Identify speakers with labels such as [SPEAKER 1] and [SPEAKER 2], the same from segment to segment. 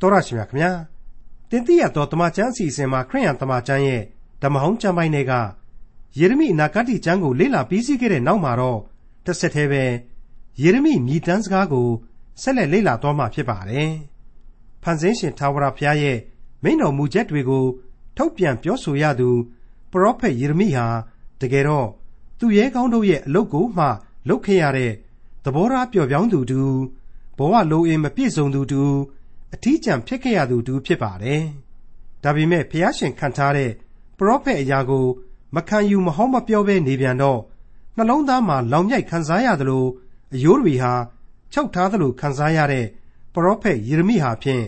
[SPEAKER 1] တော်ရရှိမြခင်ဗျာတင်တိရတော်တမချန်းအစီအစဉ်မှာခရိယန်တမချန်းရဲ့ဓမ္မဟောင်းကျမ်းပိုင်းတွေကယေရမိအနာဂတ်ကျမ်းကိုလေ့လာပြီးစီးခဲ့တဲ့နောက်မှာတော့တစ်ဆက်တည်းပဲယေရမိမြည်တမ်းစကားကိုဆက်လက်လေ့လာသွားမှာဖြစ်ပါတယ်ဖန်ဆင်းရှင်ထာဝရဘုရားရဲ့မိန့်တော်မူချက်တွေကိုထုတ်ပြန်ပြောဆိုရသူပရောဖက်ယေရမိဟာတကယ်တော့သူရဲကောင်းတို့ရဲ့အလုတ်ကိုမှလုပ်ခဲ့ရတဲ့သဘောထားပျော်ပြောင်းသူတူဘဝလိုအင်မပြည့်စုံသူတူ အထီးကျန်ဖြစ်ခဲ့ရသူတူဖြစ်ပါတယ်။ဒါပေမဲ့ဖျားရှင်ခံထားတဲ့ပရောဖက်အရာကို မခံယူမဟောမပြောဘဲနေပြန်တော့နှလုံးသားမှာလောင်မြိုက်ခံစားရသလိုအယိုးတွေဟာချုပ်ထားသလိုခံစားရတဲ့ပရောဖက်ယေရမိဟာဖြင့်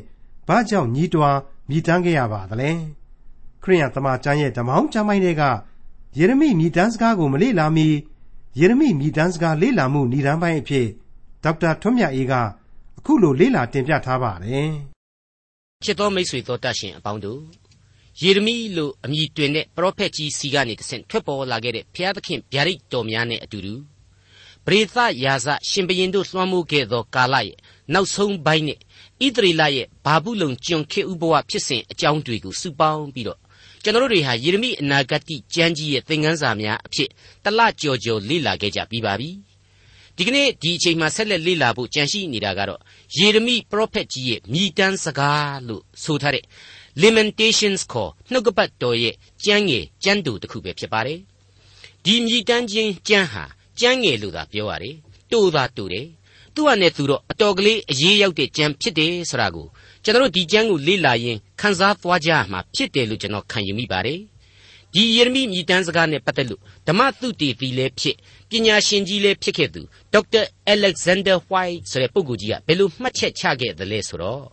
[SPEAKER 1] ဘာကြောင့်ညီးတွားမြည်တမ်းခဲ့ရပါသလဲ။ခရိယန်သမာကျမ်းရဲ့ဓမ္မဟောင်းကျမ်းပိုင်းတွေကယေရမိမြည်တမ်းစကားကိုမလေ့လာမီယေရမိမြည်တမ်းစကားလေ့လာမှုဏ္ဍန်ပိုင်းအဖြစ်ဒေါက်တာထွန်းမြတ်အေးက အခုလိုလေ့လာတင်ပြထားပါတယ်။
[SPEAKER 2] ချစ်တော်မိတ်ဆွေတို့တတ်ရှင်အပေါင်းတို့ယေရမိလို့အမည်တွင်တဲ့ပရောဖက်ကြီးစီကနေတဆင့်ထွက်ပေါ်လာခဲ့တဲ့ဘုရားသခင်ဗျာဒိတ်တော်များနဲ့အတူတူပရိသယာဇရှင်ဘရင်တို့လွှမ်းမိုးခဲ့သောကာလရဲ့နောက်ဆုံးပိုင်းနဲ့ဣသရေလရဲ့ဘာဘူးလုံကျွန်ခေဥဘဝဖြစ်စဉ်အကြောင်းတွေကိုစုပေါင်းပြီးတော့ကျွန်တော်တို့တွေဟာယေရမိအနာဂတ်ကျမ်းကြီးရဲ့သင်ခန်းစာများအဖြစ်တလကြော်ကြော်လေ့လာခဲ့ကြပြီးပါပြီ ဒီကနေ့ဒီအချိန်မှာဆက်လက်လေ့လာဖို့ကြံရှိနေတာကတော့ယေရမိပရောဖက်ကြီးရဲ့မြည်တမ်းစကားလို့ဆိုထားတဲ့ Lamentations ခေါ်နှုတ်ကပတ်တော်ရဲ့ကျမ်းငယ်ကျမ်းတူတစ်ခုပဲဖြစ်ပါတယ်ဒီမြည်တမ်းခြင်းကျမ်းဟာကျမ်းငယ်လို့သာပြောရတယ်တူသာတူတယ်သူ့အနေနဲ့သူတော့အတော်ကလေးအရေးရောက်တဲ့ကျမ်းဖြစ်တယ်ဆိုတာကိုကျွန်တော်ဒီကျမ်းကိုလေ့လာရင်ခန်းစားသွားကြမှာဖြစ်တယ်လို့ကျွန်တော်ခံယူမိပါတယ်ဒီယေရမိမြည်တမ်းစကားနဲ့ပတ်သက်လို့ဓမ္မသုတေသီလည်းဖြစ် ပညာရှင်ကြီးလည်းဖြစ်ခဲ့သူဒေါက်တာအလက်ဇန်ဒါဝိုက်ဆိုတဲ့ပုဂ္ဂိုလ်ကြီးကဘယ်လိုမှတ်ချက်ချခဲ့သလဲဆိုတော့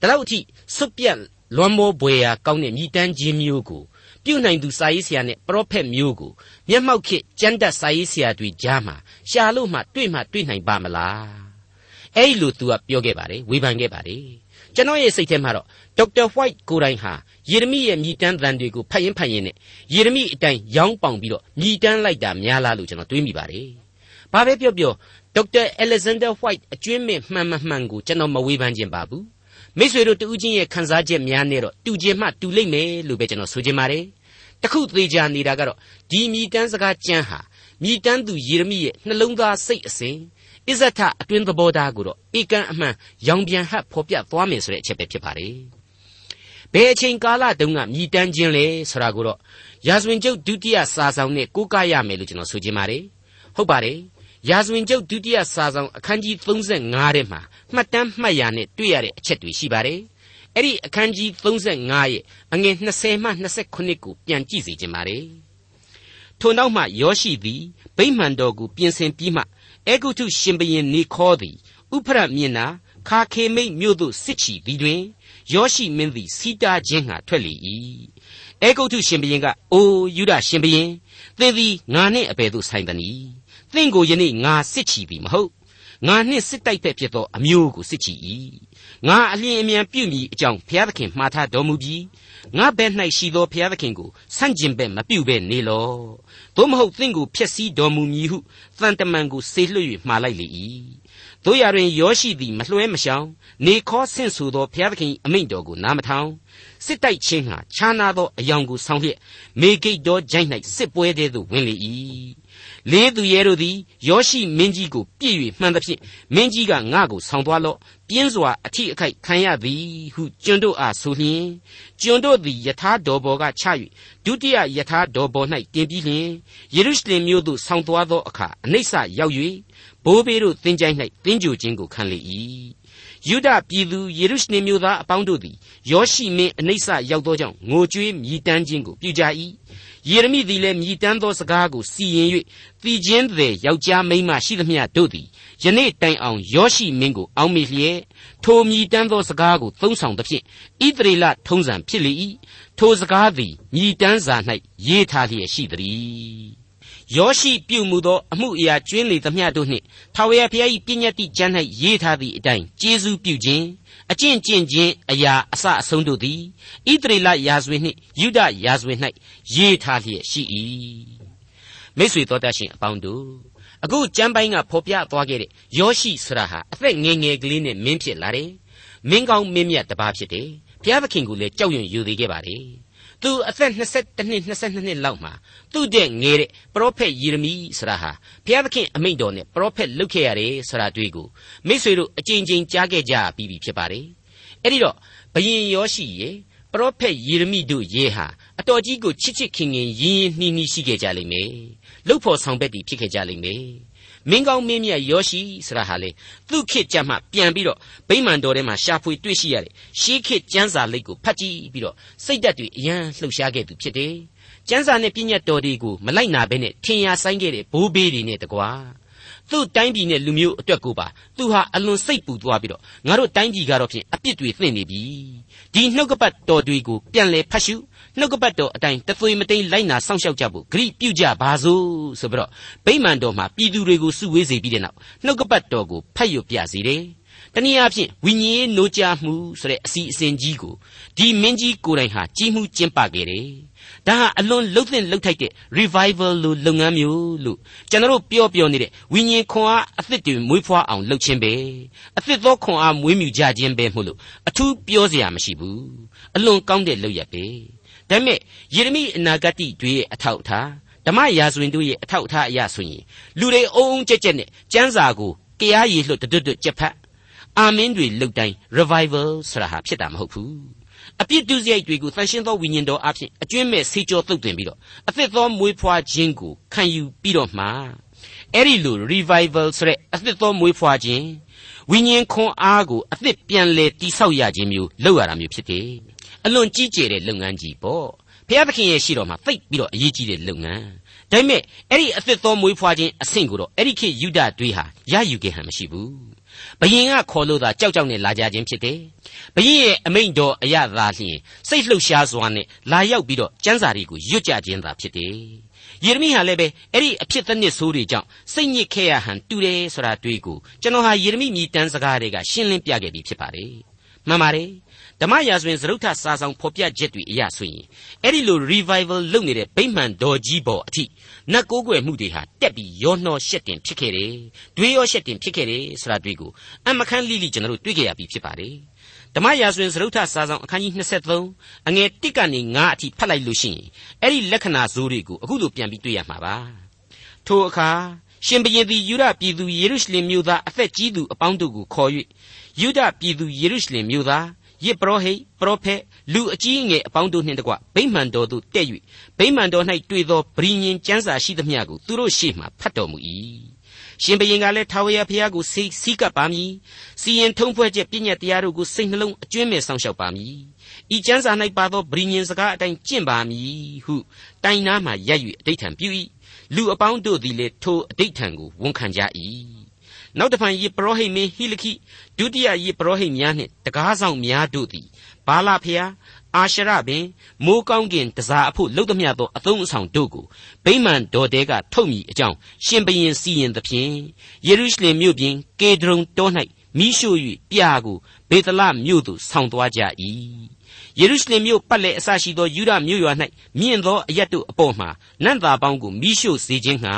[SPEAKER 2] ဒါလောက်အထိစွပြတ်လွန်မောပွေရာကောင်းတဲ့မြည်တမ်းခြင်းမျိုးကိုပြုနိုင်သူစာရေးဆရာနဲ့ပရောဖက်မျိုးကိုမျက်မှောက်ခေကျမ်းတတ်စာရေးဆရာတွေကြားမှာရှာလို့မှတွေ့မှတွေ့နိုင်ပါမလားအဲ့လိုသူကပြောခဲ့ပါတယ်ဝေဖန်ခဲ့ပါတယ်ကျွန်တော်ရဲ့စိတ်ထဲမှာတော့ဒေါက်တာဝိုက်ကိုတိုင်ဟာ ယေရမိရဲ့မြည်တမ်းသံတွေကိုဖတ်ရင်ဖတ်ရင်နဲ့ယေရမိအတိုင်းရောင်းပောင်ပြီးတော့မြည်တမ်းလိုက်တာများလားလို့ကျွန်တော်တွေးမိပါတယ်ဘာပဲပြောပြောဒေါက်တာအလက်ဇန်ဒါဝိုက်အကျွင်းမဲ့မှန်မှန်ကိုကျွန်တော်မဝေဖန်ခြင်းပါဘူးမိတ်ဆွေတို့တူးချင်းရဲ့ခန်းစားချက်များနဲ့တော့တူခြင်းမှတူလိမ့်မယ်လို့ပဲကျွန်တော်ဆိုချင်ပါတယ်တခုသေးချာနေတာကတော့ဒီမြည်တမ်းစကားကျမ်းဟာမြည်တမ်းသူယေရမိရဲ့နှလုံးသားစိတ်အစဉ်အစ္ဆထအတွင်းသဘောထားကိုတော့ဧကန်အမှန်ရောင်ပြန်ဟပ်ဖော်ပြသွားမယ်ဆိုတဲ့အချက်ပဲဖြစ်ပါတယ် ဘယ်အချိန်ကာလတုန်းကမြည်တမ်းခြင်းလဲဆိုတာကိုတော့ရာဇဝင်ကျုပ်ဒုတိယစာဆောင်နဲ့ကိုးကားရမယ်လို့ကျွန်တော်ဆိုချင်ပါတယ်ဟုတ်ပါတယ်ရာဇဝင်ကျုပ်ဒုတိယစာဆောင်အခန်းကြီး35ထဲမှာမှတ်တမ်းမှတ်ရာနဲ့တွေ့ရတဲ့အချက်တွေရှိပါတယ်။အဲ့ဒီအခန်းကြီး35ရဲ့အငယ်20မှ29ကိုပြန်ကြည့်စီခြင်းပါတယ်။ထို့နောက်မှယောရှိသည်ဗိမှန်တော်ကိုပြင်ဆင်ပြီးမှအေဂုတုရှင်ဘရင်နေခေါ်သည်ဥဖရမြင်နာ ခါခေမိတ်မြို့သို့စစ်ချီသည်တွင်ယောရှိမင်းသည်စီတာခြင်းငှာထွက်လေ၏အေဂုတုရှင်ဘရင်ကအိုယူဒရှင်ဘရင်သင်သည်ငါနှင့်အဘယ်သို့ဆိုင်သနည်းသင်ကိုယနေ့ငါစစ်ချီပြီမဟုတ်ငါနှင့်စစ်တိုက်ဖက်ဖြစ်သောအမျိုးကိုစစ်ချီ၏ငါအလျင်အမြန်ပြုမိအကြောင်းဘုရားသခင်မှားထားတော်မူပြီးငါဘဲ့၌ရှိသောဘုရားသခင်ကိုဆန့်ကျင်ဘက်မပြုဘဲနေလောသို့မဟုတ်သင်ကိုဖျက်ဆီးတော်မူမည်ဟုတန်တမန်ကိုဆေလွှတ်၍မှားလိုက်လေ၏ တို့ရတွင်ယောရှိသည်မလွှဲမရှောင်နေခေါ်ဆင့်ဆိုသောဘုရားသခင်အမိန့်တော်ကိုနားမထောင်စစ်တိုက်ခြင်းဟာခြားနာသောအယောင်ကိုဆောင်လျက်မေဂိတ်တော်ဂျိုင်း၌စစ်ပွဲတဲသို့ဝင်လေ၏လေးသူရဲတို့သည်ယောရှိမင်းကြီးကိုပြည့်၍မှန်သဖြင့်မင်းကြီးကငါ့ကိုဆောင်သွားလော့ပြင်းစွာအထိအခိုက်ခံရသည်ဟုကျွန်တို့အားဆိုလျင်ကျွန်တို့သည်ယထာတော်ဘော်ကချ၍ဒုတိယယထာတော်ဘော်၌တင်ပြီးလျင်ယေရုရှလင်မြို့သို့ဆောင်သွားသောအခါအနှိမ့်ဆရောက်၍ ဘိုးဘေးတို့သင်ကြိုင်း၌သင်ကြိုခြင်းကိုခံလေ၏ယုဒပြည်သူယေရုရှလင်မြို့သားအပေါင်းတို့သည်ယောရှိမင်းအနှိမ့်ဆရောက်သောကြောင့်ငိုကြွေးမြည်တမ်းခြင်းကိုပြုကြ၏ယေရမိသည်လည်းမြည်တမ်းသောစကားကိုစီရင်၍တည်ခြင်းသည်ယောက်ျားမိန်းမရှိသမျှတို့သည်ယနေ့တိုင်အောင်ယောရှိမင်းကိုအောက်မေ့လျက်ထိုမြည်တမ်းသောစကားကိုသုံးဆောင်သဖြင့်ဣသရေလထုံးစံဖြစ်လေ၏ထိုစကားသည်မြည်တမ်းစာ၌ရေးထားလျက်ရှိသည် ယောရှိပြုမှုသောအမှုအရာကျွင်းလေသမျှတို့နှင့်ထာဝရဘုရား၏ပြည့်ညတ်တိကျမ်း၌ရေးထားသည့်အတိုင်းကျေးဇူးပြုခြင်းအကျင့်ကျင့်ခြင်းအရာအစအဆုံးတို့သည်ဣသရေလရာဇဝင်နှင့်ယူဒရာဇဝင်၌ရေးထားလျက်ရှိ၏မိတ်ဆွေတော်တတ်ရှင်အပေါင်းတို့အခုကျမ်းပိုင်းကဖော်ပြသွားခဲ့တဲ့ယောရှိဆရာဟာအသက်ငယ်ငယ်ကလေးနဲ့မင်းဖြစ်လာတယ်မင်းကောင်းမင်းမြတ်တစ်ပါးဖြစ်တယ်ဘုရားသခင်ကလည်းကြောက်ရွံ့ယူသေးခဲ့ပါတယ် သူအသက်22နှစ်22နှစ်လောက်မှာသူ့တဲ့ငယ်တဲ့ပရောဖက်ယေရမိဆိုတာဟာဘုရားသခင်အမိန့်တော်နဲ့ပရောဖက်လုပ်ခဲ့ရတယ်ဆိုတာတွေ့ကိုမိษွေတို့အကြိမ်ကြိမ်ကြားခဲ့ကြပြီးပြီဖြစ်ပါတယ်အဲ့ဒီတော့ဘယင်ယောရှိရေပရောဖက်ယေရမိတို့ရေဟာအတော်ကြီးကိုချစ်ချစ်ခင်ခင်ရင်းရင်းနှီးနှီးရှိခဲ့ကြလိမ့်မယ်လှုပ်ဖို့ဆောင်ဘက်တည်ဖြစ်ခဲ့ကြလိမ့်မယ် မင်းကောင်းမင်းမြတ်ယောရှိဆိုတာဟာလေသူ့ခေတ်ကြမှာပြန်ပြီးတော့ဗိမာန်တော်ထဲမှာရှာဖွေတွေ့ရှိရတယ်ရှေးခေတ်ကျမ်းစာလိပ်ကိုဖတ်ကြည့်ပြီးတော့စိတ်ဓာတ်တွေအယံလှုပ်ရှားခဲ့သူဖြစ်တယ်ကျမ်းစာနဲ့ပြည့်ညတ်တော်တွေကိုမလိုက်နာဘဲနဲ့ထင်ရဆိုင်ခဲ့တဲ့ဘိုးဘေးတွေနဲ့တကွာသူ့တိုင်းပြည်နဲ့လူမျိုးအတွက်ကိုပါသူဟာအလွန်စိတ်ပူသွားပြီးတော့ငါတို့တိုင်းပြည်ကတော့ဖြင့်အပြစ်တွေသင့်နေပြီဒီနှုတ်ကပတ်တော်တွေကိုပြန်လဲဖတ်ရှု နှုတ်ကပတ်တော်အတိုင်းတသွေမတိန်လိုက်နာစောင့်ရှောက်ကြဖို့ဂရိပြုကြပါစို့ဆိုပြီးတော့ဗိမာန်တော်မှာပြည်သူတွေကိုစုဝေးစေပြီးတဲ့နောက်နှုတ်ကပတ်တော်ကိုဖတ်ရပြစေတယ်တနည်းအားဖြင့်ဝိညာဉ်ရေးနိုးကြားမှုဆိုတဲ့အစီအစဉ်ကြီးကိုဒီမင်းကြီးကိုယ်တိုင်ဟာကြီးမှုကျင်းပခဲ့တယ်။ဒါဟာအလွန်လှုပ်သင့်လှုပ်ထိုက်တဲ့ revival လို့လုပ်ငန်းမျိုးလို့ကျွန်တော်တို့ပြောပြောနေတဲ့ဝိညာဉ်ခွန်အားအသစ်တွေမွေးဖွားအောင်လုပ်ခြင်းပဲ။အသစ်သောခွန်အားမွေးမြူကြခြင်းပဲမို့လို့အထူးပြောစရာမရှိဘူး။အလွန်ကောင်းတဲ့လုပ်ရပဲ။ ဒါပေမဲ့ယေရမိအနာဂတ်တွေရဲ့အထောက်အထားဓမ္မရာဇဝင်တို့ရဲ့အထောက်အထားအရဆိုရင်လူတွေအုံအုံကြက်ကြက်နဲ့ကျမ်းစာကိုကြားရည်လွတ်တွတ်တွတ်ကြက်ဖတ်အာမင်းတွေလုတ်တိုင်း revival ဆိုတာဟာဖြစ်တာမဟုတ်ဘူးအပြစ်ဒုစရိုက်တွေကိုသန့်ရှင်းသောဝိညာဉ်တော်အဖြစ်အကျွင့်မဲ့ဆေးကြောသုတ်တင်ပြီးတော့အသစ်သောမွေးဖွားခြင်းကိုခံယူပြီးတော့မှအဲ့ဒီလို revival ဆိုတဲ့အသစ်သောမွေးဖွားခြင်း ဝိညာဉ်ခွန်အားကိုအသစ်ပြန်လဲတိဆောက်ရခြင်းမျိုးလုပ်ရတာမျိုးဖြစ်တယ်အလွန်ကြီးကျယ်တဲ့လုပ်ငန်းကြီးပေါ့ဘုရားသခင်ရဲ့ရှိတော်မှာသိပ်ပြီးတော့အရေးကြီးတဲ့လုပ်ငန်းဒါပေမဲ့အဲ့ဒီအသစ်သောမွေးဖွားခြင်းအဆင့်ကိုတော့အဲ့ဒီခေတ်ယူဒတွေဟာရယူခဲ့ဟန်မရှိဘူးဘယင်ကခေါ်လို့သာကြောက်ကြောက်နဲ့လာကြခြင်းဖြစ်တယ်။ဘယင်ရဲ့အမိန့်တော်အရသာလျှင်စိတ်လှုပ်ရှားစွာနဲ့လာရောက်ပြီးတော့ကျမ်းစာတွေကိုရွတ်ကြခြင်းသာဖြစ်တယ်။ ယေရမိဟာလည်းပဲအဲ့ဒီအဖြစ်သနစ်ဆိုးတွေကြောင့်စိတ်ညစ်ခဲ့ရဟန်တူတယ်ဆိုတာတွေ့ကိုကျွန်တော်ဟာယေရမိမြည်တမ်းစကားတွေကရှင်းလင်းပြခဲ့ပြီးဖြစ်ပါတယ်။မှန်ပါတယ်ဓမ္မရာဇဝင်သရုတ်ထစာဆောင်ဖော်ပြချက်တွေအရဆိုရင်အဲ့ဒီလို revival လုပ်နေတဲ့ဗိမှန်တော်ကြီးပေါ်အထိနတ်ကိုးကွယ်မှုတွေဟာတက်ပြီးရောနှောရှက်တင်ဖြစ်ခဲ့တယ်။တွေးရောရှက်တင်ဖြစ်ခဲ့တယ်ဆိုတာတွေ့ကိုအမခန်းလိလိကျွန်တော်တို့တွေ့ကြရပြီးဖြစ်ပါတယ်။ ဓမ္မရာဇဝင်သရုတ်ထစာဆောင်အခန်းကြီး23အငယ်1ကနေ9အထိဖတ်လိုက်လို့ရှိရင်အဲ့ဒီလက္ခဏာဇိုးတွေကိုအခုလိုပြန်ပြီးတွေ့ရမှာပါ။ထိုအခါရှင်ဘုရင်သည်ယူဒပြည်သူယေရုရှလင်မြို့သားအသက်ကြီးသူအပေါင်းတို့ကိုခေါ်၍ယူဒပြည်သူယေရုရှလင်မြို့သားယစ်ပရောဟိတ်ပရောဖက်လူအကြီးအငယ်အပေါင်းတို့နှင့်တကွဗိမာန်တော်သို့တက်၍ဗိမာန်တော်၌တွေ့သောဗြိညင်ကျမ်းစာရှိသမျှကိုသူတို့ရှေ့မှဖတ်တော်မူ၏ ရှင်ဘုရင်ကလည်းထာဝရဘုရားကိုစိတ်စည်းကပ်ပါမည်စီရင်ထုံးဖွဲ့ချက်ပြည့်ညတ်တရားတို့ကိုစိတ်နှလုံးအကျွမ်းမဲ့ဆောင်ရှောက်ပါမည်ဤကျမ်းစာ၌ပါသောဗြိညင်စကားအတိုင်းကျင့်ပါမည်ဟုတိုင်နာမှရက်၍အဋိဌံပြု၏လူအပေါင်းတို့သည်လည်းထိုအဋိဌံကိုဝန်ခံကြ၏နောက်တဖန်ယေပရောဟိတ်မင်းဟိလခိဒုတိယယေပရောဟိတ်များနှင့်တကားဆောင်များတို့သည်ဘာလဖျား အာရှရပင်မိုးကောင်းကင်တစားအဖို့လှုပ်သမျှသောအသုံးအဆောင်တို့ကိုဗိမာန်တော်တဲကထုတ်မိအကြောင်းရှင်ဘရင်စီရင်သဖြင့်ယေရုရှလင်မြို့ပြင်ကေဒရုန်တော၌မိရှု၍ပြာကိုဘေသလမြို့သို့ဆောင်သွားကြ၏ယေရုရှလင်မြို့ပတ်လည်အစရှိသောယူဒမြို့ရွာ၌မြင့်သောအရက်တို့အပေါ်မှာနန့်သာပေါင်းကိုမိရှို့စေခြင်းငှာ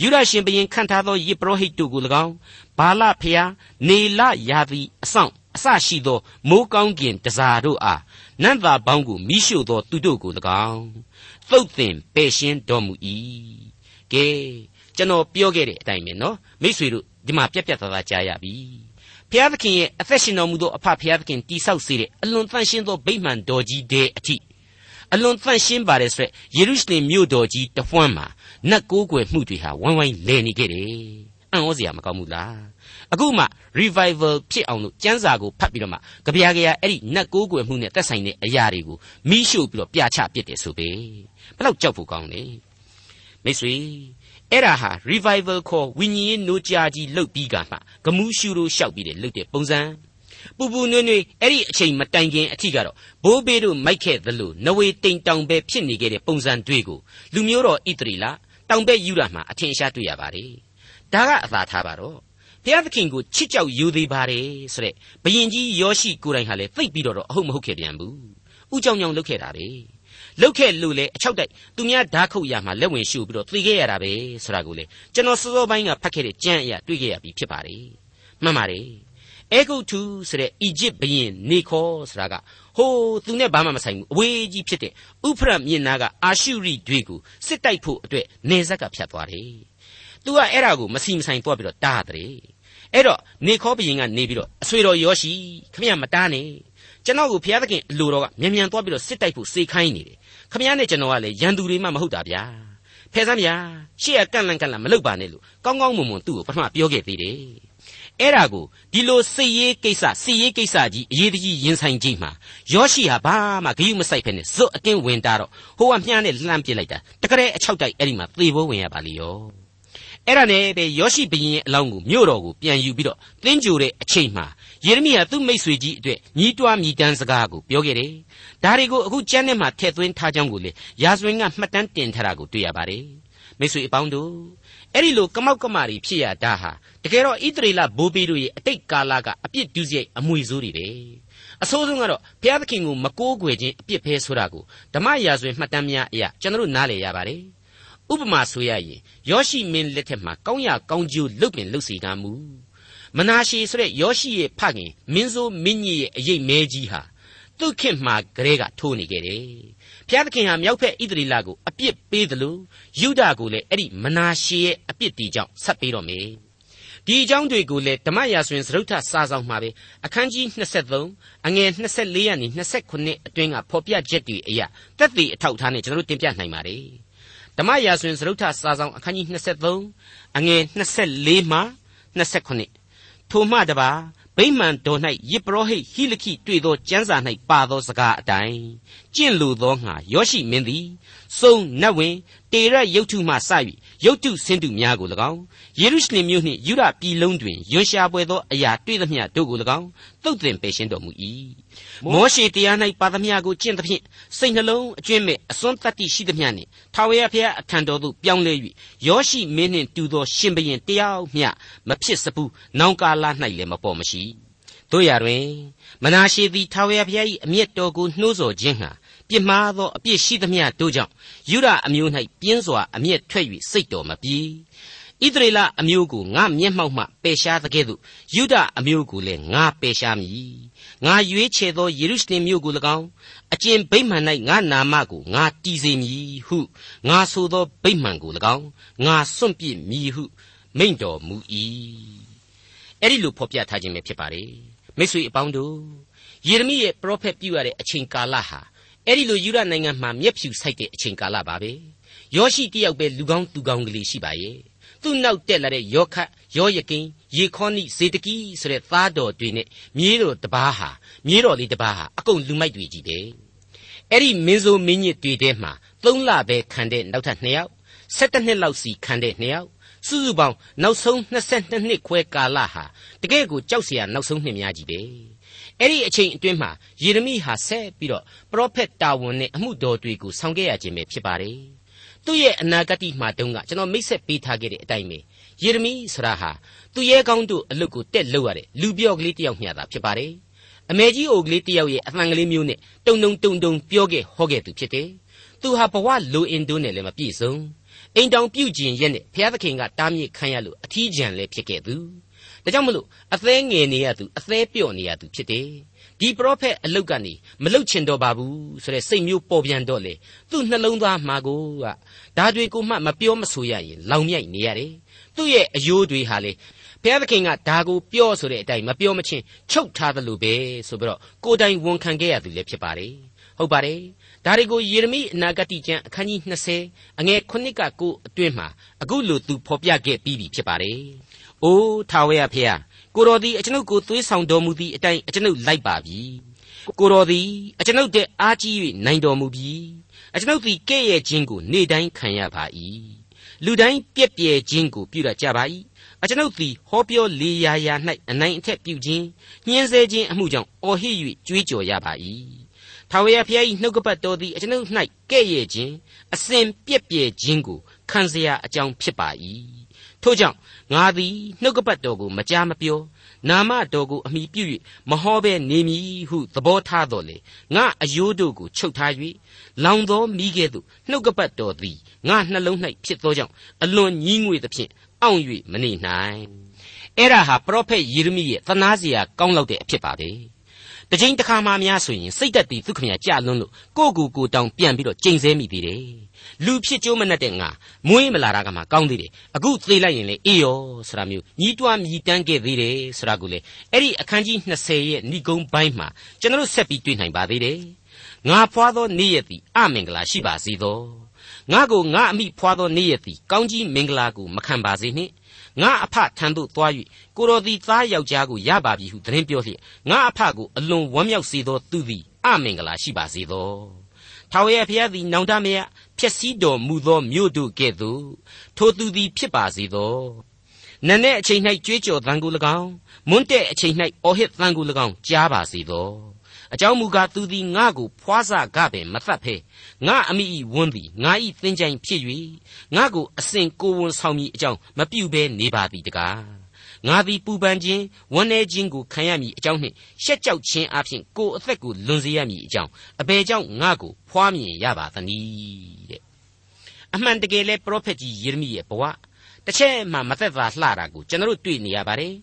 [SPEAKER 2] ယူဒရှင်ဘရင်ခန့်ထားသောယေပရောဟိတ်တို့ကို၎င်းဘာလဖျားနေလရာသီအဆောင်အစရှိသောမိုးကောင်းကင်တစားတို့အား နန့်သာပေါင်းကိုမိရှို့သောသူတို့ကို၎င်းသုတ်သင်ပယ်ရှင်းတော်မူ၏ကဲကျွန်တော်ပြောခဲ့တဲ့အတိုင်းပဲနော်မိษွေတို့ဒီမှာပြက်ပြက်သားသားကြားရပြီဖျားသခင်ရဲ့အသက်ရှင်တော်မူသောအဖဖျားသခင်တိဆောက်စေတဲ့အလွန်တန်ရှင်းသောဗိမာန်တော်ကြီးတဲ့အထိအလွန်တန်ရှင်းပါတယ်ဆိုရက်ယေရုရှလင်မြို့တော်ကြီးတဝှမ်းမှာနတ်ကိုးကွယ်မှုတွေဟာဝိုင်းဝိုင်းလဲနေခဲ့တယ်။အံ့ဩစရာမကောင်းဘူးလား။ အခုမှ revival ဖြစ်အောင်လို့ကျမ်းစာကိုဖတ်ပြီးတော့မှကြပြားကြရအဲ့ဒီနတ်ကိုးကွယ်မှုနဲ့သက်ဆိုင်တဲ့အရာတွေကိုမိရှို့ပြီးတော့ပြချပစ်တယ်ဆိုပဲ။ဘယ်လောက်ကြောက်ဖို့ကောင်းလဲ။မိတ်ဆွေအဲ့ဒါဟာ revival ခေါ်ဝိညာဉ်ရေးနိုးကြားကြီးလှုပ်ပြီးကမှဂမှုရှုလို့ရှောက်ပြီးတဲ့လှုပ်တဲ့ပုံစံပူပူနွေ့နွေ့အဲ့ဒီအချိန်မတိုင်ခင်အထိကတော့ဘိုးဘေးတို့မိုက်ခဲ့သလိုနဝေတိမ်တောင်ပဲဖြစ်နေခဲ့တဲ့ပုံစံတွေကိုလူမျိုးတော်ဣသရီလတောင်ဘက်ယူရမှာအထင်ရှားတွေ့ရပါတယ်ဒါကအသာထားပါတော့ ဘုရားသခင်ကိုချစ်ကြောက်ယူသေးပါတယ်ဆိုတဲ့ဘယင်ကြီးယောရှိကိုယ်တိုင်ဟာလည်းသိပ်ပြီးတော့အဟုတ်မဟုတ်ခဲ့ပြန်ဘူးဥကြောင်ကြောင်လုပ်ခဲ့တာပဲလုတ်ခဲ့လို့လေအချောက်တိုက်သူများဓာတ်ခုတ်ရမှာလက်ဝင်ရှုပြီးတော့သိခဲ့ရတာပဲဆိုတာကိုလေကျွန်တော်စောစောပိုင်းကဖတ်ခဲ့တဲ့ကြံ့အရာတွေ့ခဲ့ရပြီဖြစ်ပါတယ်မှန်ပါတယ်အဲဂုတ်ထုဆိုတဲ့အီဂျစ်ဘုရင်နေခေါ်ဆိုတာကဟိုးသူနဲ့ဘာမှမဆိုင်ဘူးအဝေးကြီးဖြစ်တဲ့ဥဖရတ်မြစ်နာကအာရှုရိတွေကိုစစ်တိုက်ဖို့အတွက်နေဇက်ကဖြတ်သွားတယ်။ तू ကအဲ့ဒါကိုမစီမဆိုင်သွားပြီးတော့တားတယ်။ အဲ့တော့နေခေါ်ဘုရင်ကနေပြီးတော့အဆွေတော်ယောရှိခမရမတားနဲ့ကျွန်တော်ကိုဘုရားသခင်အလိုတော်ကမြန်မြန်သွားပြီးတော့စစ်တိုက်ဖို့စေခိုင်းနေတယ်။ခမရနဲ့ကျွန်တော်ကလည်းရန်သူတွေမှမဟုတ်တာဗျာ။ဖဲစမ်းဗျာရှေ့ကကန့်လန့်ကန့်လန့်မလုပ်ပါနဲ့လို့ကောင်းကောင်းမွန်မွန်သူ့ကိုပထမပြောခဲ့သေးတယ်အဲ့ဒါကိုဒီလိုစိတ်ရေးကိစ္စစိတ်ရေးကိစ္စကြီးအရေးတကြီးရင်ဆိုင်ကြည့်မှာယောရှိဟာဘာမှဂယုမစိုက်ဖ ೇನೆ ဇွတ်အတင်းဝင်တာတော့ဟိုကမြန်းနဲ့လှမ်းပစ်လိုက်တာတကယ်အချောက်တိုက်အဲ့ဒီမှာသေဖို့ဝင်ရပါလေရော အဲ့ဒါနဲ့ပဲယောရှိဘုရင်ရဲ့အလောင်းကိုမြို့တော်ကိုပြန်ယူပြီးတော့တင်းကြိုတဲ့အချိန်မှာယေရမိဟာသူ့မိတ်ဆွေကြီးအတွက်ညီးတွားမြည်တမ်းစကားကိုပြောခဲ့တယ်ဒါတွေကိုအခုကျမ်းထဲမှာထည့်သွင်းထားကြောင်းကိုလေရာဇဝင်ကမှတ်တမ်းတင်ထားတာကိုတွေ့ရပါတယ်မိတ်ဆွေအပေါင်းတို့အဲ့ဒီလိုကမောက်ကမာတွေဖြစ်ရတာဟာတကယ်တော့ဣသရေလဘိုးဘေးတို့ရဲ့အတိတ်ကာလကအပြစ်ဒုစရိုက်အမွေဆိုးတွေပဲအဆိုးဆုံးကတော့ဘုရားသခင်ကိုမကိုးကွယ်ခြင်းအပြစ်ပဲဆိုတာကိုဓမ္မရာဇဝင်မှတ်တမ်းများအရာကျွန်တော်နားလည်ရပါတယ် ဥပမာဆိုရရင်ယောရှိမင်းလက်ထက်မှာကောင်းရကောင်းကျိုးလုပ်ပင်လုပ်စီကားမူမနာရှေဆိုတဲ့ယောရှိရဲ့ဖခင်မင်းဆိုးမင်းကြီးရဲ့အရေးမဲကြီးဟာသူ့ခင်မှာကလေးကထိုးနေခဲ့တယ်ဘုရားသခင်ဟာမြောက်ဖက်ဣသရေလကိုအပြစ်ပေးတယ်လို့ယူဒကိုလည်းအဲ့ဒီမနာရှေရဲ့အပြစ်တီကြောင့်ဆက်ပေးတော့မယ်ဒီအကြောင်းတွေကိုလည်းဓမ္မရာဇဝင်စရုပ်ထစာဆောင်မှာပဲအခန်းကြီး23အငယ်24ရာနေ29အတွင်းကဖော်ပြချက်တွေအရာတက်တည်အထောက်အထားနဲ့ကျွန်တော်တို့တင်ပြနိုင်ပါတယ် ဓမ္မရာဇဝင်စရုပ်ထစာဆောင်အခန်းကြီး23အငယ်24မှ29ထိုမှတပါဗိမာန်တော်၌ယေပရောဟိတ်ဟိလခိတွေ့သောကျမ်းစာ၌ပါသောစကားအတိုင်းကျင့်လိုသောငါယောရှိမင်းသည်စုံနတ်ဝင်တေရရုတ်ထုမှစ၍ ရုတ်ထုဆင်းတုများကို၎င်းယေရုရှလင်မြို့နှင့်ယူဒပြည်လုံးတွင်ရွံရှာပွေသောအရာတွေ့သမျှတို့ကို၎င်းတုတ်တင်ပယ်ရှင်းတော်မူ၏မောရှေတရား၌ပါသမျှကိုကျင့်သဖြင့်စိတ်နှလုံးအကျွင့်မဲ့အစွန်းတတ္တိရှိသမျှနှင့်ထာဝရဘုရားအထံတော်သို့ပြောင်းလဲ၍ယောရှိမင်းနှင့်တူသောရှင်ဘရင်တယောက်မျှမဖြစ်စဘူးနောင်ကာလ၌လည်းမပေါ်မရှိတို့ရတွင်မနာရှိသည်ထာဝရဘုရား၏အမျက်တော်ကိုနှိုးဆော်ခြင်းဟာ ပြစ်မှားသောအပြစ်ရှိသမျှတို့ကြောင့်ယူရအမျိုး၌ပြင်းစွာအမျက်ထွက်၍စိတ်တော်မပြေဣသရေလအမျိုးကိုငါမျက်မှောက်မှပယ်ရှားသကဲ့သို့ယူဒအမျိုးကိုလည်းငါပယ်ရှားမည်ငါရွေးချယ်သောယေရုရှလင်မြို့ကို၎င်းအကျင့်ဗိမှန်၌ငါနာမကိုငါတည်စေမည်ဟုငါဆိုသောဗိမှန်ကို၎င်းငါစွန့်ပစ်မည်ဟုမိန့်တော်မူ၏အဲ့ဒီလိုဖော်ပြထားခြင်းပဲဖြစ်ပါတယ်မိတ်ဆွေအပေါင်းတို့ယေရမိရဲ့ပရောဖက်ပြုရတဲ့အချိန်ကာလဟာ အဲ့ဒီလိုယူရနိုင်ငံမှာမျက်ဖြူဆိုက်တဲ့အချိန်ကာလပါပဲယောရှိတယောက်ပဲလူကောင်းသူကောင်းကလေးရှိပါရဲ့သူ့နောက်တက်လာတဲ့ယောခတ်ယောယကင်ယေခေါနိဇေတကီဆိုတဲ့သားတော်တွေနဲ့မြေးတော်တပားဟာမြေးတော်လေးတပားဟာအကုန်လူမိုက်တွေကြီးတယ်အဲ့ဒီမင်းဆိုမင်းညစ်တွေထဲမှာ၃လပဲခံတဲ့နောက်ထပ်၂ယောက်၁၇နှစ်လောက်စီခံတဲ့၂ယောက်စုစုပေါင်းနောက်ဆုံး22နှစ်ခွဲကာလဟာတကယ့်ကိုကြောက်เสียနောက်ဆုံးနှစ်များကြီးပဲ အဲ့ဒီအချိန်အတွင်းမှာယေရမိဟာဆက်ပြီးတော့ပရောဖက်တာဝန်နဲ့အမှုတော်တွေကိုဆောင်ခဲ့ရခြင်းပဲဖြစ်ပါတယ်သူ့ရဲ့အနာဂတ်မှာတုန်းကကျွန်တော်မိတ်ဆက်ပေးထားခဲ့တဲ့အတိုင်းပဲယေရမိဆိုတာဟာသူရဲကောင်းတို့အလုပ်ကိုတက်လုပ်ရတဲ့လူပြော့ကလေးတယောက်မျှတာဖြစ်ပါတယ်အမေကြီးအိုကလေးတယောက်ရဲ့အသံကလေးမျိုးနဲ့တုံတုံတုံတုံပြောခဲ့ဟောခဲ့သူဖြစ်တယ်သူဟာဘဝလိုအင်တိုးနဲ့လည်းမပြည့်စုံအိမ်တောင်ပြုတ်ကျင်ရက်နဲ့ဘုရားသခင်ကတားမြစ်ခံရလို့အထီးကျန်လည်းဖြစ်ခဲ့သူ ဒါကြောင့်မလို့အသေးငယ်နေရသူအသေးပြော့နေရသူဖြစ်တယ်ဒီပရောဖက်အလုတ်ကနေမလုတ်ချင်တော့ပါဘူးဆိုတဲ့စိတ်မျိုးပေါ်ပြန်တော့လေသူ့နှလုံးသားမှာကိုကဒါတွေကိုမှမပြောမဆိုရရင်လောင်မြိုက်နေရတယ်သူ့ရဲ့အယိုးတွေဟာလေဘုရားသခင်ကဒါကိုပြောဆိုတဲ့အတိုင်းမပြောမချင်းချုပ်ထားသလိုပဲဆိုပြီးတော့ကိုယ်တိုင်ဝန်ခံခဲ့ရသူလည်းဖြစ်ပါတယ်ဟုတ်ပါတယ်ဒါတွေကိုယေရမိအနာဂတ်ကျမ်းအခန်းကြီး20အငယ်9က9အတွင်းမှာအခုလိုသူဖော်ပြခဲ့ပြီးပြီဖြစ်ပါတယ်။ အိုးထာဝရဖေဟာကိုတော်သည်အကျွန်ုပ်ကိုသွေးဆောင်တော်မူသည့်အတိုင်းအကျွန်ုပ်လိုက်ပါပြီ။ကိုတော်သည်အကျွန်ုပ်တဲ့အားကြီး၍နိုင်တော်မူပြီ။အကျွန်ုပ်သည်ကဲ့ရဲ့ခြင်းကိုနေ့တိုင်းခံရပါ၏။လူတိုင်းပြက်ပြဲခြင်းကိုပြုတတ်ကြပါ၏။အကျွန်ုပ်သည်ဟောပြောလေရာရာ၌အနိုင်အထက်ပြုခြင်းညှင်းဆဲခြင်းအမှုကြောင့်အော်ဟစ်၍ကြွေးကြော်ရပါ၏ထာဝရဘုရား၏နှုတ်ကပတ်တော်သည်အကျွန်ုပ်၌ကဲ့ရဲ့ခြင်းအစဉ်ပြက်ပြဲခြင်းကို ခံเสียအကြောင်းဖြစ်ပါ၏ထို့ကြောင့်ငါသည်နှုတ်ကပတ်တော်ကိုမကြားမပြောနာမတော်ကိုအမိပြု၍မဟောဘဲနေမည်ဟုသဘောထားတော်လေငါအယိုးတို့ကိုချုပ်ထား၍လောင်သောမိကဲ့သို့နှုတ်ကပတ်တော်သည်ငါနှလုံး၌ဖြစ်သောကြောင့်အလွန်ကြီးငွေသဖြင့်အောင့်၍မနေနိုင်အဲ့ဒါဟာပရောဖက်ယေရမိရဲ့သနာစရာကောင်းလောက်တဲ့အဖြစ်ပါပဲတချိန်တစ်ခါမှများဆိုရင်စိတ်သက်တည်သူခမညာကြလွန်းလို့ကိုကိုကိုတောင်ပြန်ပြီးတော့ကြိမ်ဆဲမိသေးတယ် လူဖြစ်ကြိုးမနဲ့တဲ့ငါမွေးမလာတာကမှကောင်းသေးတယ်အခုသေလိုက်ရင်လေအေးရောဆိုတာမျိုးညီးတွားမြည်တမ်းခဲ့သေးတယ်ဆိုတာကိုလေအဲ့ဒီအခန်းကြီး20ရဲ့ဏိဂုံးပိုင်းမှာကျွန်တော်ဆက်ပြီးတွေ့နိုင်ပါသေးတယ်ငါဖွာသောနေ့ရက်သည်အမင်္ဂလာရှိပါစေသောငါကိုငါအမိဖွာသောနေ့ရက်သည်ကောင်းကြီးမင်္ဂလာကိုမခံပါစေနှင့်ငါအဖထံသို့သွား၍ကိုတော်သည်သားယောက်ျားကိုရပါပြီဟုသတင်းပြောလျက်ငါအဖကိုအလွန်ဝမ်းမြောက်စေသောသူသည်အမင်္ဂလာရှိပါစေသောထာဝရဘုရားသည်နောင်တမယ ဖြည့်စည်းတော်မူသောမြို့တို့ကဲ့သို့ထိုသူသည်ဖြစ်ပါစေသောနန်းတဲ့အချိန်၌ကြွေးကြော်သံကို၎င်းမွန်းတဲ့အချိန်၌အော်ဟစ်သံကို၎င်းကြားပါစေသောအကြောင်းမူကားသူသည်ငါကိုဖွားစကပင်မသတ်ဖဲငါအမိဤဝန်းသည်ငါဤသင်္ချိုင်ဖြစ်၍ငါကိုအစဉ်ကိုဝန်ဆောင်မည်အကြောင်းမပြုဘဲနေပါသည်တကား ငါသည်ပူပန်ခြင်းဝန်းနေခြင်းကိုခံရမည်အကြောင်းနှင့်ရှက်ကြောက်ခြင်းအပြင်ကိုအသက်ကိုလွန်စေရမည်အကြောင်းအဘယ်ကြောင့်ငါကိုဖွားမြင်ရပါသနည်းတဲ့အမှန်တကယ်လဲပရောဖက်ကြီးယေရမိရဲ့ဘဝတစ်ချက်မှမသက်သာလှတာကိုကျွန်တော်တို့တွေ့နေရပါတယ်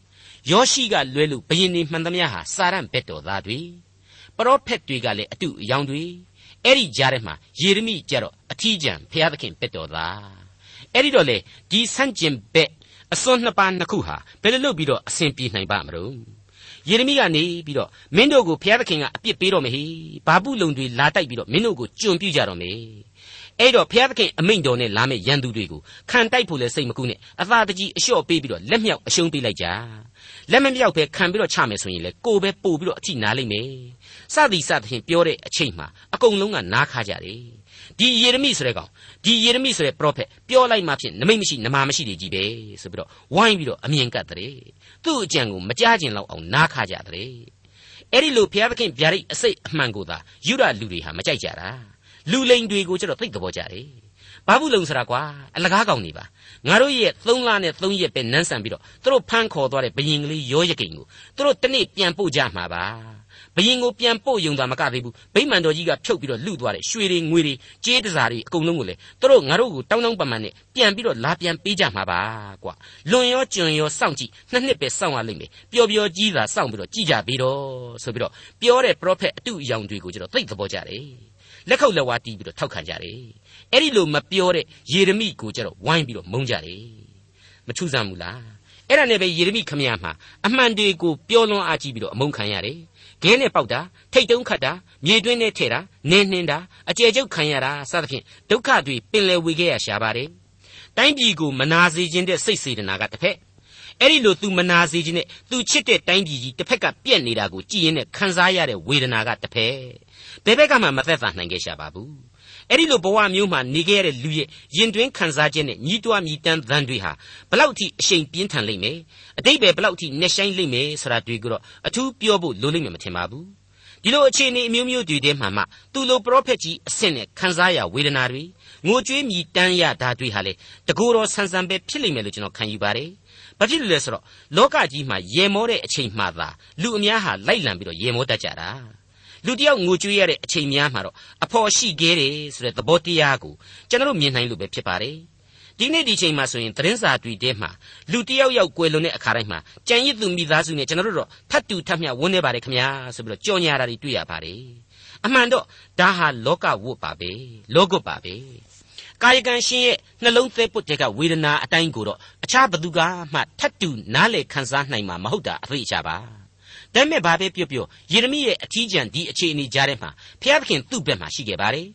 [SPEAKER 2] ယောရှိကလွဲလို့ဘယင်နေမှန်သမျှဟာစာရန်ဘက်တော်သားတွေပရောဖက်တွေကလည်းအတုအယောင်တွေအဲ့ဒီကြားထဲမှာယေရမိကြတော့အထီးကျန်ဘုရားသခင်ဘက်တော်သားအဲ့ဒီတော့လေဒီဆန့်ကျင်ဘက် အစွန်းနှစ်ပါးနှစ်ခုဟာဘယ်လိုလုပ်ပြီးတော့အစဉ်ပြေနိုင်ပါမလို့ယေရမိကနေပြီးတော့မင်းတို့ကိုဘုရားသခင်ကအပြစ်ပေးတော့မဟိဘာပုလုံတွေလာတိုက်ပြီးတော့မင်းတို့ကိုကြုံပြကြတော့မေအဲ့တော့ဘုရားသခင်အမိန့်တော်နဲ့လာမယ့်ရန်သူတွေကိုခံတိုက်ဖို့လဲစိတ်မကူနဲ့အသာတကြီးအလျှော့ပေးပြီးတော့လက်မြောက်အရှုံးပေးလိုက်ကြလက်မမြောက်ပဲခံပြီးတော့ချမယ်ဆိုရင်လေကိုယ်ပဲပို့ပြီးတော့အထိနားလိမ့်မယ်စသည်စသဖြင့်ပြောတဲ့အချိန်မှာအကုန်လုံးကနားခါကြတယ် ဒီယေရမိဆိုတဲ့ကောင်ဒီယေရမိဆိုတဲ့ပရောဖက်ပြောလိုက်မှဖြင့်နမိတ်မရှိနမာမရှိတွေကြီးပဲဆိုပြီးတော့ဝိုင်းပြီးတော့အမြင်ကတ်တဲ့သူ့အကြံကိုမကြားကျင်လောက်အောင်နားခါကြတဲ့အဲ့ဒီလိုဘုရားသခင်ဗျာဒိတ်အစိတ်အမှန်ကိုသာယူရလူတွေဟာမကြိုက်ကြတာလူလိန်တွေကိုကျတော့သိသဘောကြတယ်ဘာဘူးလုံဆိုတာကွာအလကားကောင်နေပါငါတို့ရဲ့3လနဲ့3ရက်ပဲနန်းဆန်ပြီးတော့သူတို့ဖမ်းခေါ်သွားတဲ့ဘယင်ကလေးရောရကိန်ကိုသူတို့တနေ့ပြန်ပို့ကြမှာပါ ဘယင်ကိုပြန်ပို့ယုံတာမကသေးဘူးဗိမာန်တော်ကြီးကဖြုတ်ပြီးတော့လူသွားတဲ့ရွှေတွေငွေတွေကြေးတစားတွေအကုန်လုံးကိုလေသူတို့ငါတို့ကိုတောင်းတောင်းပန်ပန်နဲ့ပြန်ပြီးတော့လာပြန်ပေးကြမှာပါကွာလွန်ရောကျွံရောစောင့်ကြည့်နှစ်နှစ်ပဲစောင့်ရလိမ့်မယ်ပျော်ပျော်ကြီးသာစောင့်ပြီးတော့ကြည်ကြပြီးတော့ဆိုပြီးတော့ပြောတဲ့ပရောဖက်အတုအယောင်တွေကိုကျတော့သိသဘောကြတယ်လက်ခုပ်လက်ဝါးတီးပြီးတော့ထောက်ခံကြတယ်အဲ့ဒီလိုမပြောတဲ့ယေရမိကိုကျတော့ဝိုင်းပြီးတော့မုန်းကြတယ်မထူးဆန်းဘူးလားအဲ့ဒါနဲ့ပဲယေရမိခမရမှာအမှန်တွေကိုပြောလွန်အားကြီးပြီးတော့အမုန်းခံရတယ် ခဲနဲ့ပေါက်တာထိတ်တုံးခတ်တာမြေတွင်းနဲ့ထဲတာနင်းနှင်းတာအကျယ်ကျုပ်ခံရတာစသဖြင့်ဒုက္ခတွေပင်လယ်ဝေခဲ့ရရှာပါတယ်တိုင်းပြည်ကိုမနာစေခြင်းတဲ့စိတ်စေတနာကတစ်ဖက်အဲ့ဒီလိုသူမနာစေခြင်းနဲ့သူချစ်တဲ့တိုင်းပြည်ကြီးတစ်ဖက်ကပြက်နေတာကိုကြည်ရင်နဲ့ခံစားရတဲ့ဝေဒနာကတစ်ဖက်ဘယ်ဘက်ကမှမသက်သာနိုင်ခဲ့ရှာပါဘူး အဲ့ဒီလိုဘဝမျိုးမှာနေခဲ့ရတဲ့လူရဲ့ရင်တွင်းခံစားခြင်းနဲ့ညီးတွားမြည်တမ်းသံတွေဟာဘလောက်ထိအရှိန်ပြင်းထန်လိမ့်မယ်အတိတ်ပဲဘလောက်ထိနှက်ဆိုင်လိမ့်မယ်ဆိုတာတွေ့ကြတော့အထူးပြောဖို့လိုလိမ့်မယ်မထင်ပါဘူးဒီလိုအခြေအနေအမျိုးမျိုးတွေထဲမှာမှသူလိုပရောဖက်ကြီးအဆင့်နဲ့ခံစားရဝေဒနာတွေငိုကြွေးမြည်တမ်းရတာတွေဟာလေတကူတော်ဆန်းဆန်းပဲဖြစ်လိမ့်မယ်လို့ကျွန်တော်ခံယူပါတယ်ဘာဖြစ်လို့လဲဆိုတော့လောကကြီးမှာရေမောတဲ့အချိန်မှသာလူအများဟာလိုက်လံပြီးတော့ရေမောတတ်ကြတာ လူတယောက်ငိုကြွေးရတဲ့အချိန်များမှာတော့အဖော်ရှိခဲ့တယ်ဆိုတဲ့သဘောတရားကိုကျွန်တော်တို့မြင်နိုင်လို့ပဲဖြစ်ပါတယ်ဒီနေ့ဒီချိန်မှာဆိုရင်သတင်းစာတွေထဲမှာလူတယောက်ယောက်ကွယ်လွန်တဲ့အခါတိုင်းမှာကြံရစ်သူမိသားစုနဲ့ကျွန်တော်တို့တော့ထတ်တူထတ်မြဝန်းနေပါတယ်ခင်ဗျာဆိုပြီးတော့ကြော်ညာတာတွေတွေ့ရပါတယ်အမှန်တော့ဒါဟာလောကဝတ်ပါပဲလောကုတ်ပါပဲကာယကံရှင်ရဲ့နှလုံးသဲပုတ်တဲ့ကဝေဒနာအတိုင်းကိုတော့အခြားဘသူကမှထတ်တူနားလေခံစားနိုင်မှာမဟုတ်တာအသိချပါ ဒါမဲ့ဘာပဲပြောပြောယေရမိရဲ့အထီးကျန်ဒီအခြေအနေကြားထဲမှာဘုရားသခင်သူ့ဘက်မှာရှိခဲ့ပါတယ်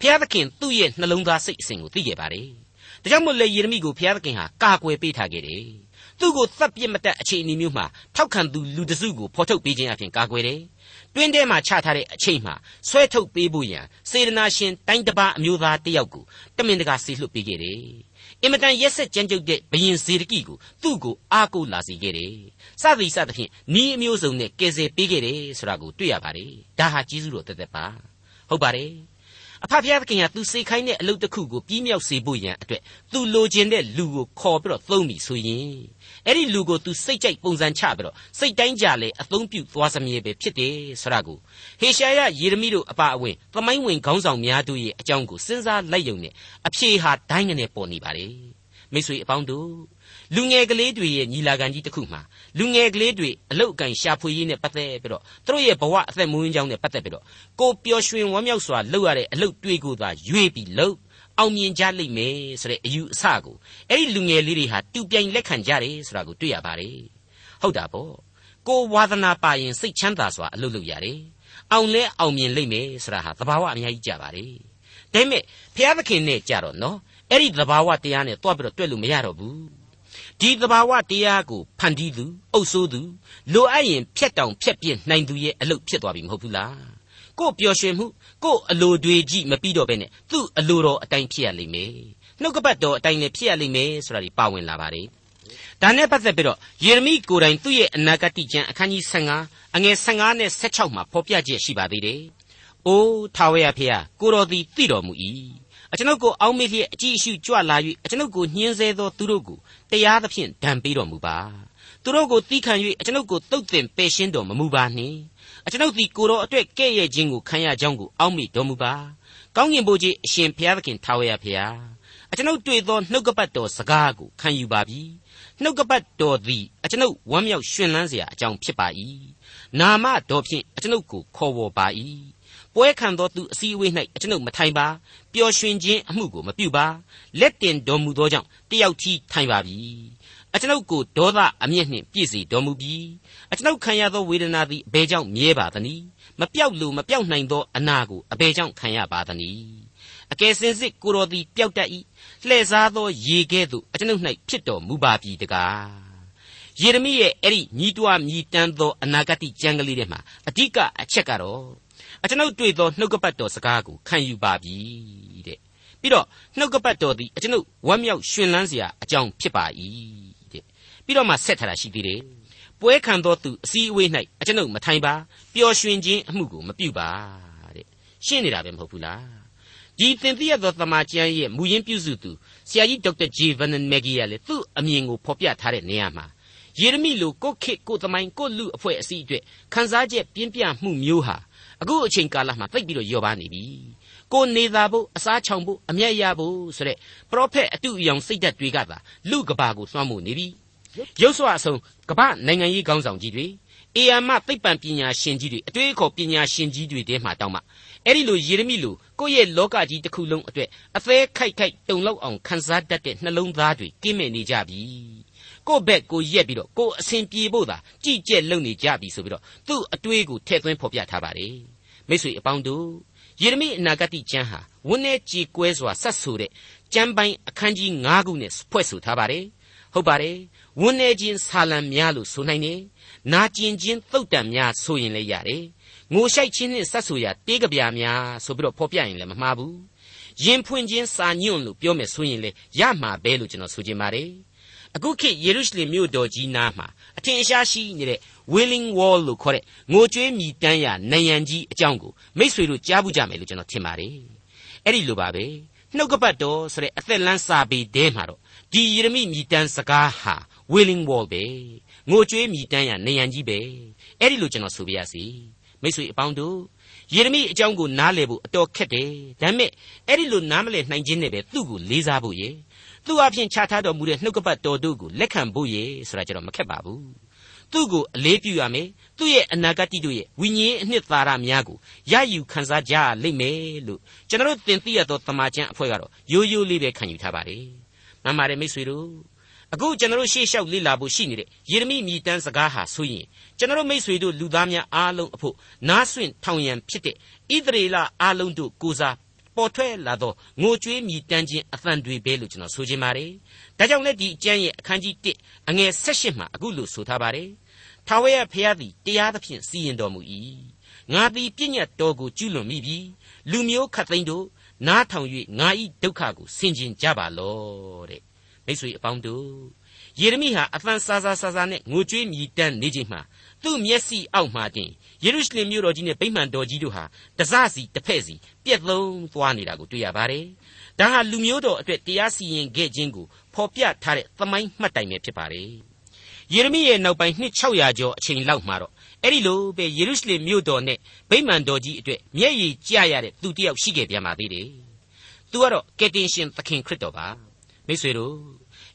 [SPEAKER 2] ဘုရားသခင်သူ့ရဲ့နှလုံးသားစိတ်အစဉ်ကိုသိခဲ့ပါတယ်ဒါကြောင့်မို့လေယေရမိကိုဘုရားသခင်ဟာကာကွယ်ပေးထားခဲ့တယ်သူ့ကိုသတ်ပြစ်မတတ်အခြေအနေမျိုးမှာထောက်ခံသူလူတစုကိုဖော်ထုတ်ပေးခြင်းအပြင်ကာကွယ်တယ်တွင်းထဲမှာချထားတဲ့အချိန်မှာဆွဲထုတ်ပေးဖို့ရန်စေတနာရှင်တိုင်းတပါအမျိုးသားတယောက်ကိုတမင်တကာဆေလွှတ်ပေးခဲ့တယ် အင်မတန်ရက်ဆက်ကြမ်းကြုတ်တဲ့ဘရင်ဇေဒကိကိုသူ့ကိုအားကိုးလာစေခဲ့တယ်။စသည်စသဖြင့်ဤအမျိုးစုံနဲ့ကယ်ဆယ်ပေးခဲ့တယ်ဆိုတာကိုတွေ့ရပါတယ်။ဒါဟာကျေးဇူးတော်တသက်ပါ။ဟုတ်ပါတယ်။ အဖဖျားသခင်ကသူစေခိုင်းတဲ့အလုပ်တစ်ခုကိုပြီးမြောက်စေဖို့ရန်အတွက်သူလိုချင်တဲ့လူကိုခေါ်ပြီးတော့သုံးပြီဆိုရင်အဲ့ဒီလူကိုသူစိတ်ကြိုက်ပုံစံချပြီးတော့စိတ်တိုင်းကြလေအသုံးပြုသွားစမြဲပဲဖြစ်တယ်ဆိုတာကိုဟေရှာယယေရမိတို့အပါအဝင်သမိုင်းဝင်ခေါင်းဆောင်များတို့ရဲ့အကြောင်းကိုစဉ်းစားလိုက်ယုံနဲ့အဖြေဟာဒိုင်းငနဲ့ပေါ်နေပါလေမိတ်ဆွေအပေါင်းတို့ လူငယ်ကလေးတွေရဲ့ညီလာခံကြီးတစ်ခုမှာလူငယ်ကလေးတွေအလုတ်အကန်ရှာဖွေရေးနဲ့ပတ်သက်ပြီးတော့သူတို့ရဲ့ဘဝအသက်မွေးကြောင်းနဲ့ပတ်သက်ပြီးတော့ကိုပျော်ရွှင်ဝမ်းမြောက်စွာလုပ်ရတဲ့အလုတ်တွေကိုသာရွေးပြီးလုပ်အောင်မြင်ကြလိမ့်မယ်ဆိုတဲ့အယူအဆကိုအဲ့ဒီလူငယ်လေးတွေဟာတူပြိုင်လက်ခံကြတယ်ဆိုတာကိုတွေ့ရပါတယ်ဟုတ်တာပေါ့ကိုဝါသနာပါရင်စိတ်ချမ်းသာစွာအလုပ်လုပ်ရတယ်အောင်လဲအောင်မြင်လိမ့်မယ်ဆိုတာဟာသဘာဝအများကြီးကြပါတယ်ဒါပေမဲ့ဘုရားသခင်နဲ့ကြတော့နော်အဲ့ဒီသဘာဝတရားနဲ့တွားပြီးတော့တွေ့လို့မရတော့ဘူး ဒီသဘာဝတရားကိုဖန်တီးသူအုပ်ဆိုးသူလိုအပ်ရင်ဖြတ်တောင်ဖြတ်ပြစ်နိုင်သူရဲ့အလုပ်ဖြစ်သွားပြီမဟုတ်ဘူးလားကို့ပျော်ရွှင်မှုကို့အလိုတွေကြည့်မပြီးတော့ဘဲနဲ့သူ့အလိုတော်အတိုင်းဖြစ်ရလိမ့်မယ်နှုတ်ကပတ်တော်အတိုင်းလည်းဖြစ်ရလိမ့်မယ်ဆိုတာဒီပါဝင်လာပါတယ်ဒါနဲ့ပတ်သက်ပြီးတော့ယေရမိကိုယ်တိုင်သူ့ရဲ့အနာဂတ်ကျမ်းအခန်းကြီး15အငယ်15နဲ့16မှာဖော်ပြချက်ရှိပါသေးတယ်။အိုးထာဝရဖေဟာကိုတော်သည်သိတော်မူ၏။ အကျွန်ုပ်ကိုအောက်မေ့လျက်အကြည့်အရှုကြွလာ၍အကျွန်ုပ်ကိုညှင်းဆဲသောသူတို့ကိုတရားသဖြင့်ဒဏ်ပေးတော်မူပါသူတို့ကိုတီးခံ၍အကျွန်ုပ်ကိုတုတ်တင်ပယ်ရှင်းတော်မမူပါနှင့်အကျွန်ုပ်သည်ကိုတော်အတွက်ကဲ့ရဲ့ခြင်းကိုခံရကြောင်းကိုအောက်မေ့တော်မူပါကောင်းကင်ဘုရားအရှင်ဘုရားသခင်ထာဝရဘုရားအကျွန်ုပ်တွေ့သောနှုတ်ကပတ်တော်စကားကိုခံယူပါပြီနှုတ်ကပတ်တော်သည်အကျွန်ုပ်ဝမ်းမြောက်ရှင်လန်းစရာအကြောင်းဖြစ်ပါ၏နာမတော်ဖြင့်အကျွန်ုပ်ကိုခေါ်ဝေါ်ပါ၏ ပွဲခံသောသူအစည်းအဝေး၌အကျွန်ုပ်မထိုင်ပါပျော်ရွှင်ခြင်းအမှုကိုမပြုပါလက်တင်တော်မူသောကြောင့်တယောက်ကြီးထိုင်ပါပြီအကျွန်ုပ်ကိုဒေါသအမျက်နှင့်ပြည့်စေတော်မူပြီးအကျွန်ုပ်ခံရသောဝေဒနာသည်အဘယ်ကြောင့်မြဲပါသနည်းမပြောက်လို့မပြောက်နိုင်သောအနာကိုအဘယ်ကြောင့်ခံရပါသနည်းအကယ်စင်စစ်ကိုတော်သည်ပျောက်တတ်၏လှည့်စားသောရေကဲ့သို့အကျွန်ုပ်၌ဖြစ်တော်မူပါပြီတကားယေရမိရဲ့အဲ့ဒီညီးတွားမြည်တမ်းသောအနာဂတ်ကျမ်းကလေးထဲမှာအဓိကအချက်ကတော့ အကျွန်ုပ်တွေ့သောနှုတ်ကပတ်တော်စကားကိုခံယူပါပြီတဲ့ပြီးတော့နှုတ်ကပတ်တော်သည်အကျွန်ုပ်ဝမ်းမြောက်ရှင်လန်းစရာအကြောင်းဖြစ်ပါ၏တဲ့ပြီးတော့မှဆက်ထားတာရှိသေးတယ်ပွဲခံသောသူအစည်းအဝေး၌အကျွန်ုပ်မထိုင်ပါပျော်ရွှင်ခြင်းအမှုကိုမပြုပါတဲ့ရှင်းနေတာပဲမဟုတ်ဘူးလားဒီသင်သိရသောသမာကျမ်းရဲ့မူရင်းပြုစုသူဆရာကြီးဒေါက်တာဂျေဗန်နန်မက်ဂီယာလေသူ့အမြင်ကိုဖော်ပြထားတဲ့နေရာမှာယေရမိလိုကိုခေတ်ကိုသမိုင်းကိုလူအဖွဲ့အစည်းအတွက်ခန်းစားချက်ပြင်းပြမှုမျိုးဟာ အခုအချိန်ကာလမှာသိပ်ပြီးတော့လျော့ပါနေပြီကိုနေသာဖို့အစားချောင်ဖို့အမျက်ရဖို့ဆိုတဲ့ပရောဖက်အတူအယောင်စိတ်ဓာတ်တွေကသာလူကဘာကိုသွမ်းမှုနေပြီရုပ်စွာအဆုံးကမ္ဘာနိုင်ငံရေးခေါင်းဆောင်ကြီးတွေအေယာမသိပ္ပံပညာရှင်ကြီးတွေအတွေ့အခေါ်ပညာရှင်ကြီးတွေတဲမှာတောင်းမှအဲ့ဒီလိုယေရမိလိုကိုယ့်ရဲ့လောကကြီးတစ်ခုလုံးအတွက်အသေးခိုက်ခိုက်တုံလောက်အောင်ခန်းစားတတ်တဲ့နှလုံးသားတွေကင်းမဲ့နေကြပြီ ကိုယ့်ဘက်ကိုရက်ပြီးတော့ကိုယ်အစဉ်ပြေဖို့သာကြည်ကြက်လုံနေကြပြီဆိုပြီးတော့သူ့အတွေးကိုထည့်သွင်းဖော်ပြထားပါတယ်မိတ်ဆွေအပေါင်းတို့ယေရမိအနာဂတ်ကျမ်းဟာဝန်း내ကြေကွဲစွာဆက်ဆိုတဲ့ကျမ်းပိုင်းအခန်းကြီး9ခုနဲ့ဖွဲ့ဆိုထားပါတယ်ဟုတ်ပါတယ်ဝန်း내ခြင်းဆာလံများလို့ဆိုနိုင်တယ်နာကျင်ခြင်းသုတ်တံများဆိုရင်လည်းရတယ်ငိုရှိုက်ခြင်းနဲ့ဆက်ဆိုရာတေးကြပြာများဆိုပြီးတော့ဖော်ပြရင်လည်းမမှားဘူးရင်ဖွင့်ခြင်းစာညွန့်လို့ပြောမယ်ဆိုရင်လေရမှာပဲလို့ကျွန်တော်ဆိုချင်ပါတယ် အခုခေတ်ယေရုရှလင်မြို့တော်ကြီးနားမှာအထင်ရှားရှိနေတဲ့ Wailing Wall လို့ခေါ်တဲ့ငိုကြွေးမြည်တမ်းရာနယံကြီးအကြောင်းကိုမိษွေတို့ကြားဘူးကြမယ်လို့ကျွန်တော်ထင်ပါတယ်အဲ့ဒီလိုပါပဲနှုတ်ကပတ်တော်ဆိုတဲ့အသက်လန်းစာပေတဲမှာတော့ဒီယေရမိမြည်တမ်းစကားဟာ Wailing Wall ပဲငိုကြွေးမြည်တမ်းရာနယံကြီးပဲအဲ့ဒီလိုကျွန်တော်ဆိုပြရစီမိษွေအပေါင်းတို့ယေရမိအကြောင်းကိုနားလည်ဖို့အတော်ခက်တယ်ဒါပေမဲ့အဲ့ဒီလိုနားမလည်နိုင်ခြင်းနဲ့ပဲသူ့ကိုလေးစားဖို့ရဲ့ သူ့အပြင်ခြားထားတော်မူတဲ့နှုတ်ကပတ်တော်တို့ကိုလက်ခံဖို့ရဆိုတာကြတော့မခက်ပါဘူးသူ့ကိုအလေးပြုရမယ်သူ့ရဲ့အနာဂတ်တို့ရဲ့ဝိညာဉ်အနှစ်သာရများကိုရယူခံစားကြလိမ့်မယ်လို့ကျွန်တော်တို့သင်သိရသောတမန်ကျန်အဖွဲ့ကတော့ရိုးရိုးလေးပဲခံယူထားပါတယ်မှန်ပါတယ်မိတ်ဆွေတို့အခုကျွန်တော်တို့ရှေ့လျှောက်လေ့လာဖို့ရှိနေတဲ့ယေရမိမြည်တမ်းစကားဟာဆိုရင်ကျွန်တော်တို့မိတ်ဆွေတို့လူသားများအားလုံးအဖို့နားဆွင့်ထောင်ရန်ဖြစ်တဲ့ဣသရေလအားလုံးတို့ကိုစား ပေါ်ထွက်လာသောငိုကြွေးမြည်တမ်းခြင်းအသံတွေပဲလို့ကျွန်တော်ဆိုချင်ပါတယ်။ဒါကြောင့်လည်းဒီအကျမ်းရဲ့အခန်းကြီး1အငယ်16မှာအခုလိုဆိုထားပါတယ်။ထာဝရဘုရားသည်တရားသဖြင့်စီရင်တော်မူ၏။ငါသည်ပြည့်ညတ်တော်ကိုကျူးလွန်မိပြီ။လူမျိုးခတ်သိမ်းတို့နားထောင်၍ငါ၏ဒုက္ခကိုဆင်ခြင်ကြပါလော့တဲ့။မိတ်ဆွေအပေါင်းတို့ယေရမိဟာအသံဆာဆာဆာဆာနဲ့ငိုကြွေးမြည်တမ်းနေခြင်းမှာ သူ့မျက်စိအောက်မှာတင်ယေရုရှလင်မြို့တော်ကြီးနဲ့ဗိမာန်တော်ကြီးတို့ဟာတစစီတစ်ဖက်စီပြက်သုံးသွားနေတာကိုတွေ့ရပါတယ်။ဒါဟာလူမျိုးတော်အတွက်တရားစီရင်ခဲ့ခြင်းကိုဖော်ပြထားတဲ့သမိုင်းမှတ်တိုင်ပဲဖြစ်ပါတယ်။ယေရမိရဲ့နောက်ပိုင်းနှစ်600ကျော်အချိန်လောက်မှာတော့အဲ့ဒီလိုပဲယေရုရှလင်မြို့တော်နဲ့ဗိမာန်တော်ကြီးအတွက်မျက်ရည်ကျရတဲ့သူတစ်ယောက်ရှိခဲ့ပြန်ပါသေးတယ်။သူကတော့ကယ်တင်ရှင်သခင်ခရစ်တော်ပါ။မိတ်ဆွေတို့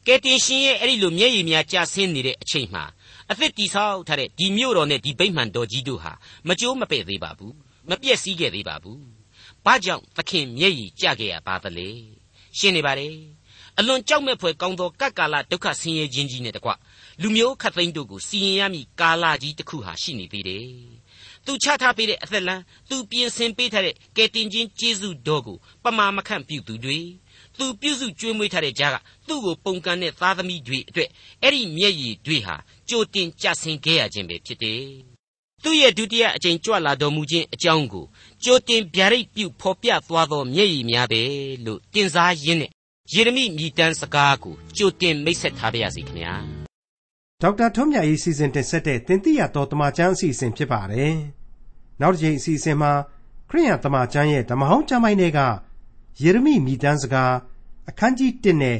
[SPEAKER 2] ကယ်တင်ရှင်ရဲ့အဲ့ဒီလိုမျက်ရည်များကျဆင်းနေတဲ့အချိန်မှာ အသက်တိဆောက်ထားတဲ့ဒီမြို့တော်နဲ့ဒီဗိမ္မာန်တော်ကြီးတို့ဟာမကြိုးမပဲ့သေးပါဘူးမပြည့်စည်ခဲ့သေးပါဘူးဘာကြောင့်သခင်မျက်ရည်ကျခဲ့ရပါသလဲရှင်းနေပါတယ်အလွန်ကြောက်မဲ့ဖွယ်ကောင်းသောကပ်ကာလဒုက္ခဆင်းရဲခြင်းကြီးနဲ့တကွလူမျိုးခတ်သိမ်းတို့ကိုစီရင်ရမည့်ကာလကြီးတစ်ခုဟာရှိနေသေးတယ်သူချထားပေးတဲ့အသက်လမ်းသူပြင်ဆင်ပေးထားတဲ့ကယ်တင်ခြင်းကျေးဇူးတော်ကိုပမာမခန့်ပြုသူတွေသူပြုစုကျွေးမွေးထားတဲ့ကြားကသူ့ကိုပုံကန်တဲ့သားသမီးတွေအတွက်အဲ့ဒီမျက်ရည်တွေဟာ ကြိုတင်ကြဆင်ခဲ့ရခြင်းပဲဖြစ်တယ်သူ့ရဲ့ဒုတိယအကြိမ်ကြွလာတော်မူခြင်းအကြောင်းကိုကြိုတင်ဗျာဒိတ်ပြုဖော်ပြသွားသောမျက်ရည်များပဲလို့တင်စားရင်းနဲ့ယေရမိမြည်တမ်းစကားကိုကြိုတင်မိတ်ဆက်ထားပါရစေခင်ဗျာ
[SPEAKER 1] ဒေါက်တာထွန်းမြတ်ရေးစီစဉ်တင်ဆက်တဲ့တင်ပြရတော်တမချန်းအစီအစဉ်ဖြစ်ပါတယ်နောက်တစ်ချိန်အစီအစဉ်မှာခရိယံတမချန်းရဲ့ဓမ္မဟောင်းကျမ်းပိုင်းတွေကယေရမိမြည်တမ်းစကားအခန်းကြီး1နဲ့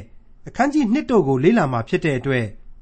[SPEAKER 1] အခန်းကြီး2တို့ကိုလေ့လာမှာဖြစ်တဲ့အတွက်